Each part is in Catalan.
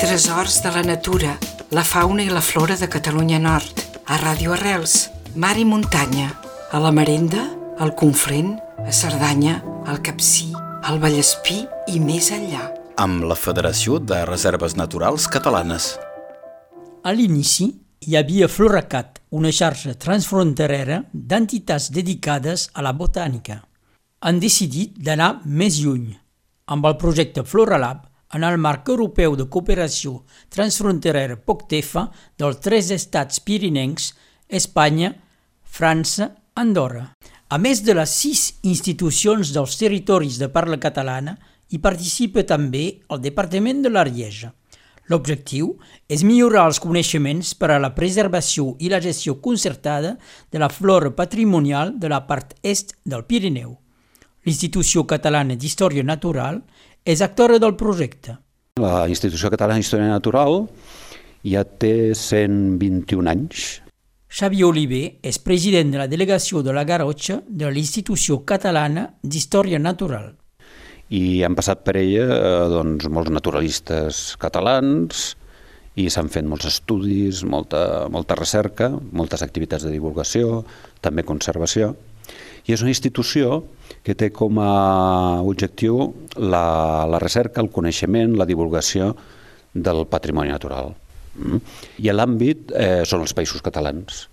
Tresors de la natura, la fauna i la flora de Catalunya Nord. A Ràdio Arrels, mar i muntanya. A la Marenda, al Conflent, a Cerdanya, al Capcí, al Vallespí i més enllà. Amb la Federació de Reserves Naturals Catalanes. A l'inici, hi havia Floracat, una xarxa transfronterera d'entitats dedicades a la botànica. Han decidit d'anar més lluny. Amb el projecte Floralab, en el marc europeu de cooperació transfronterera POCTEFA dels tres estats pirinencs, Espanya, França, Andorra. A més de les sis institucions dels territoris de parla catalana, hi participa també el Departament de l'Arieja. L'objectiu és millorar els coneixements per a la preservació i la gestió concertada de la flora patrimonial de la part est del Pirineu. L'Institució Catalana d'Història Natural és actora del projecte. La Institució Catalana d'Història Natural ja té 121 anys. Xavier Oliver és president de la delegació de la Garrotxa de l'Institució Catalana d'Història Natural. I han passat per ella eh, doncs, molts naturalistes catalans i s'han fet molts estudis, molta, molta recerca, moltes activitats de divulgació, també conservació. I és una institució que té com a objectiu la, la recerca, el coneixement, la divulgació del patrimoni natural. Mm? I l'àmbit eh, són els països catalans.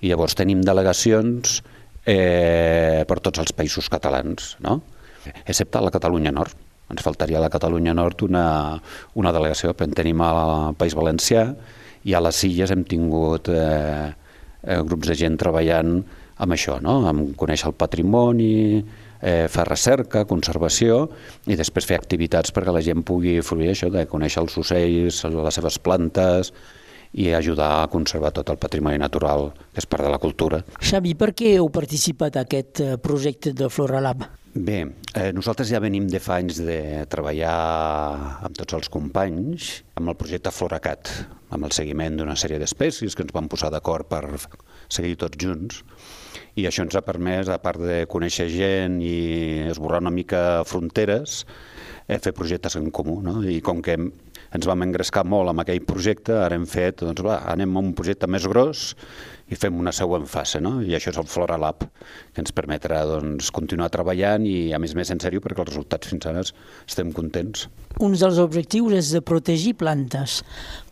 I llavors tenim delegacions eh, per tots els països catalans, no? excepte la Catalunya Nord. Ens faltaria a la Catalunya Nord una, una delegació, però en tenim al País Valencià i a les Illes hem tingut eh, eh, grups de gent treballant amb això, no? amb conèixer el patrimoni, eh, fer recerca, conservació i després fer activitats perquè la gent pugui fruir això, de conèixer els ocells, les seves plantes i ajudar a conservar tot el patrimoni natural, que és part de la cultura. Xavi, per què heu participat a aquest eh, projecte de Floralab? Bé, eh, nosaltres ja venim de fa anys de treballar amb tots els companys amb el projecte Floracat, amb el seguiment d'una sèrie d'espècies que ens vam posar d'acord per seguir tots junts i això ens ha permès, a part de conèixer gent i esborrar una mica fronteres, eh, fer projectes en comú. No? I com que ens vam engrescar molt amb aquell projecte, ara hem fet, doncs va, anem a un projecte més gros i fem una següent fase, no? I això és el Flora Lab, que ens permetrà doncs, continuar treballant i, a més més, en sèrio, perquè els resultats fins ara estem contents. Un dels objectius és de protegir plantes.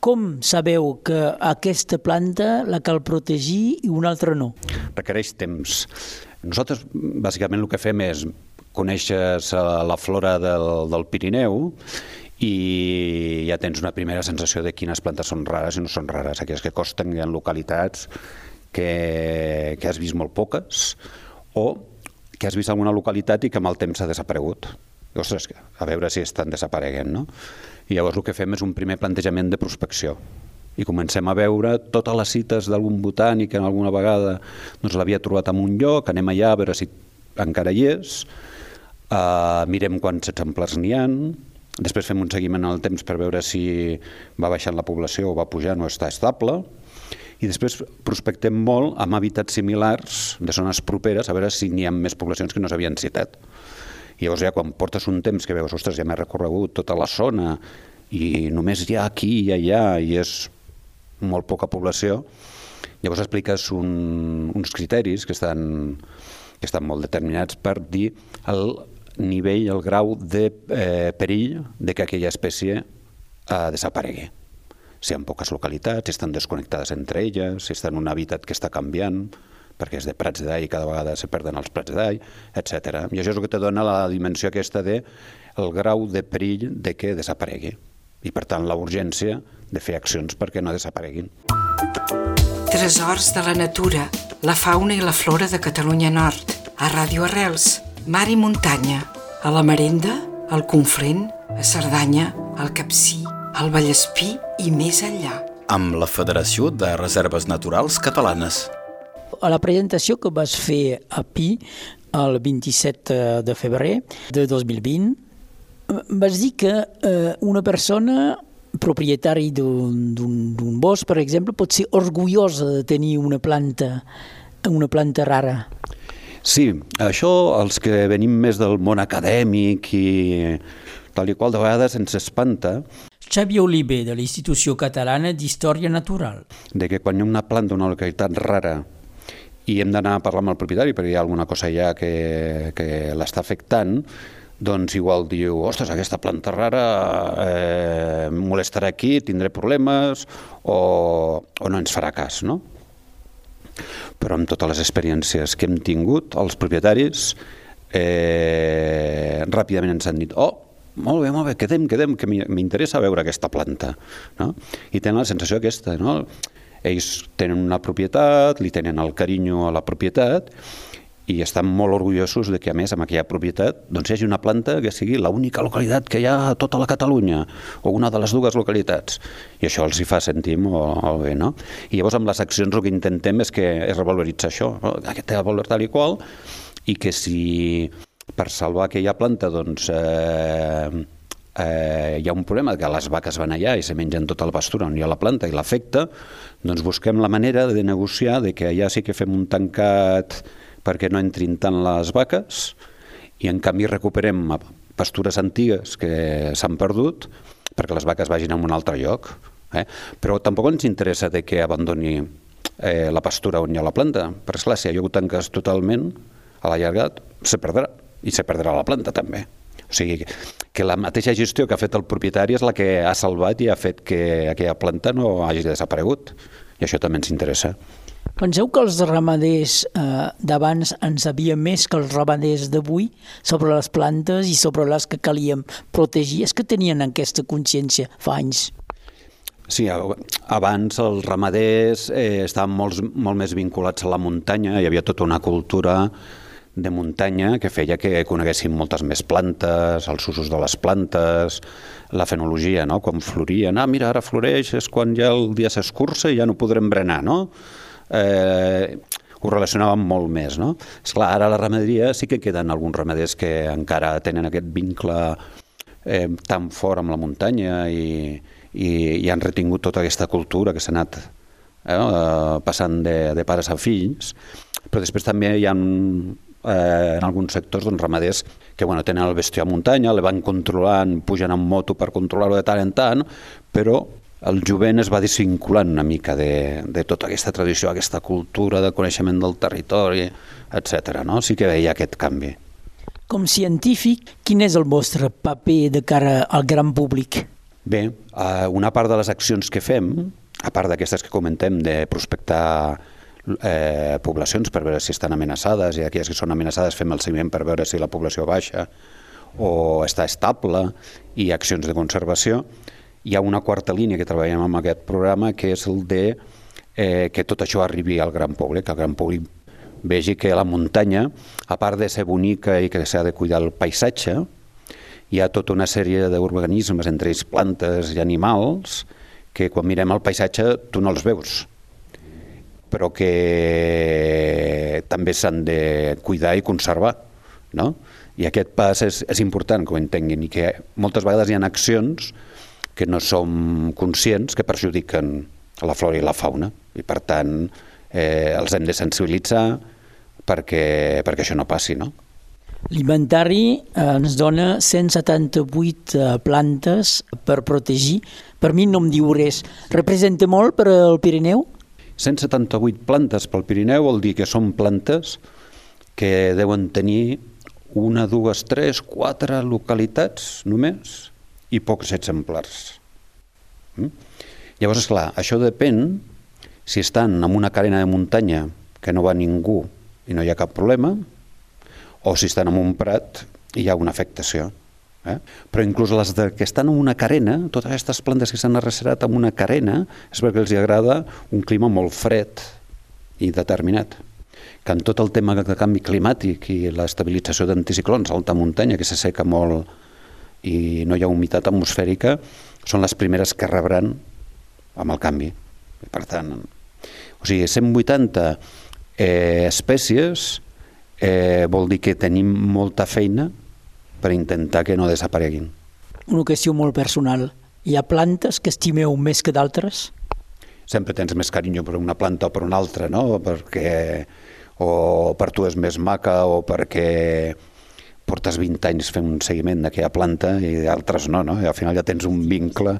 Com sabeu que aquesta planta la cal protegir i una altra no? Requereix temps. Nosaltres, bàsicament, el que fem és conèixer la flora del, del Pirineu i ja tens una primera sensació de quines plantes són rares i no són rares. Aquelles que costen en localitats que, que has vist molt poques o que has vist alguna localitat i que amb el temps ha desaparegut. Ostres, a veure si estan desapareguent, no? I llavors el que fem és un primer plantejament de prospecció i comencem a veure totes les cites d'algun botànic que alguna vegada doncs, l'havia trobat en un lloc, anem allà a veure si encara hi és, uh, mirem quants exemplars n'hi han, després fem un seguiment en el temps per veure si va baixant la població o va pujant o està estable, i després prospectem molt amb hàbitats similars de zones properes a veure si n'hi ha més poblacions que no s'havien citat. I llavors ja quan portes un temps que veus, ostres, ja m'he recorregut tota la zona i només hi ha aquí i allà i és molt poca població, llavors expliques un, uns criteris que estan, que estan molt determinats per dir el nivell, el grau de eh, perill de que aquella espècie eh, desaparegui si ha poques localitats, si estan desconnectades entre elles, si estan en un hàbitat que està canviant, perquè és de prats d'all i cada vegada se perden els prats d'all, etc. I això és el que te dona la dimensió aquesta de el grau de perill de que desaparegui. I, per tant, la urgència de fer accions perquè no desapareguin. Tresors de la natura, la fauna i la flora de Catalunya Nord. A Ràdio Arrels, mar i muntanya. A la Marenda, al Conflent, a Cerdanya, al Capcí, al Vallespí i més enllà. Amb la Federació de Reserves Naturals Catalanes. A la presentació que vas fer a Pi el 27 de febrer de 2020, vas dir que eh, una persona propietari d'un bosc, per exemple, pot ser orgullosa de tenir una planta, una planta rara. Sí, això els que venim més del món acadèmic i tal i qual de vegades ens espanta, Xavier Oliver, de l'Institució Catalana d'Història Natural. De que quan hi ha una planta d'una localitat rara i hem d'anar a parlar amb el propietari perquè hi ha alguna cosa allà que, que l'està afectant, doncs igual diu, ostres, aquesta planta rara eh, molestarà aquí, tindré problemes o, o no ens farà cas, no? Però amb totes les experiències que hem tingut, els propietaris eh, ràpidament ens han dit, oh, molt bé, molt bé, quedem, quedem, que m'interessa veure aquesta planta. No? I tenen la sensació aquesta, no? Ells tenen una propietat, li tenen el carinyo a la propietat i estan molt orgullosos de que, a més, amb aquella propietat doncs, hi hagi una planta que sigui l'única localitat que hi ha a tota la Catalunya, o una de les dues localitats. I això els hi fa sentir molt, molt bé, no? I llavors, amb les accions, el que intentem és que es revaloritzar això. No? Aquest valor tal i qual, i que si per salvar aquella planta doncs, eh, eh, hi ha un problema que les vaques van allà i se mengen tota la pastura on hi ha la planta i l'afecta, doncs busquem la manera de negociar de que allà sí que fem un tancat perquè no entrin tant les vaques i en canvi recuperem pastures antigues que s'han perdut perquè les vaques vagin a un altre lloc. Eh? Però tampoc ens interessa de que abandoni eh, la pastura on hi ha la planta, perquè esclar, si allò ho tanques totalment, a l'allargat se perdrà, i se perdrà la planta també. O sigui, que la mateixa gestió que ha fet el propietari és la que ha salvat i ha fet que aquella planta no hagi desaparegut. I això també ens interessa. Penseu que els ramaders eh, d'abans en sabien més que els ramaders d'avui sobre les plantes i sobre les que calien protegir? És que tenien aquesta consciència fa anys? Sí, abans els ramaders eh, estaven molt, molt més vinculats a la muntanya, hi havia tota una cultura de muntanya que feia que coneguessin moltes més plantes, els usos de les plantes, la fenologia, no? quan florien. Ah, mira, ara floreix, és quan ja el dia s'escurça i ja no podrem berenar, no? Eh, ho relacionàvem molt més. No? Esclar, ara la ramaderia sí que queden alguns ramaders que encara tenen aquest vincle eh, tan fort amb la muntanya i, i, i han retingut tota aquesta cultura que s'ha anat eh, passant de, de pares a fills, però després també hi ha eh, en alguns sectors doncs, ramaders que bueno, tenen el bestió a muntanya, le van controlant, pugen en moto per controlar-ho de tant en tant, però el jovent es va desvinculant una mica de, de tota aquesta tradició, aquesta cultura de coneixement del territori, etc. No? Sí que veia aquest canvi. Com científic, quin és el vostre paper de cara al gran públic? Bé, eh, una part de les accions que fem, a part d'aquestes que comentem de prospectar eh, poblacions per veure si estan amenaçades i aquelles que són amenaçades fem el seguiment per veure si la població baixa o està estable i accions de conservació, hi ha una quarta línia que treballem amb aquest programa que és el de eh, que tot això arribi al gran públic, que el gran públic vegi que la muntanya, a part de ser bonica i que s'ha de cuidar el paisatge, hi ha tota una sèrie d'organismes, entre ells plantes i animals, que quan mirem el paisatge tu no els veus, però que també s'han de cuidar i conservar. No? I aquest pas és, és important que ho entenguin i que moltes vegades hi ha accions que no som conscients que perjudiquen la flora i la fauna i per tant eh, els hem de sensibilitzar perquè, perquè això no passi, no? L'inventari eh, ens dona 178 eh, plantes per protegir. Per mi no em diu res. Representa molt per al Pirineu? 178 plantes pel Pirineu vol dir que són plantes que deuen tenir una, dues, tres, quatre localitats només i pocs exemplars. Mm? Llavors, clar, això depèn si estan en una carena de muntanya que no va ningú i no hi ha cap problema, o si estan en un prat i hi ha una afectació. Eh? Però inclús les de, que estan en una carena, totes aquestes plantes que s'han arrecerat en una carena, és perquè els agrada un clima molt fred i determinat que en tot el tema de canvi climàtic i l'estabilització d'anticiclons, alta muntanya, que s'asseca molt i no hi ha humitat atmosfèrica, són les primeres que rebran amb el canvi. Per tant, o sigui, 180 eh, espècies eh, vol dir que tenim molta feina per intentar que no desapareguin. Una qüestió molt personal. Hi ha plantes que estimeu més que d'altres? Sempre tens més carinyo per una planta o per una altra, no? Perquè o per tu és més maca o perquè portes 20 anys fent un seguiment d'aquella planta i altres no, no? I al final ja tens un vincle,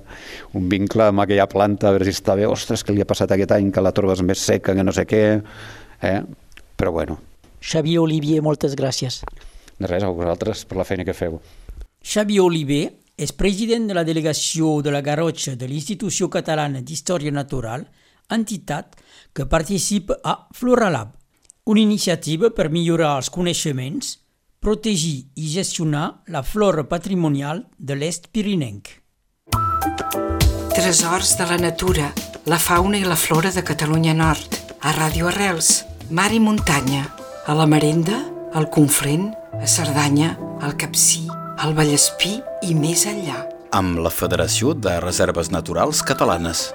un vincle amb aquella planta, a veure si està bé, ostres, que li ha passat aquest any, que la trobes més seca, que no sé què, eh? Però bueno. Xavier Olivier, moltes gràcies. De res, a vosaltres per la feina que feu. Xavier Oliver és president de la delegació de la Garrotxa de l'Institució Catalana d'Història Natural, entitat que participa a Floralab, una iniciativa per millorar els coneixements, protegir i gestionar la flora patrimonial de l'est pirinenc. Tresors de la natura, la fauna i la flora de Catalunya Nord, a Ràdio Arrels, mar i muntanya, a la Marenda, al Conflent, a Cerdanya, al Capcí, al Vallespí i més enllà. Amb la Federació de Reserves Naturals Catalanes.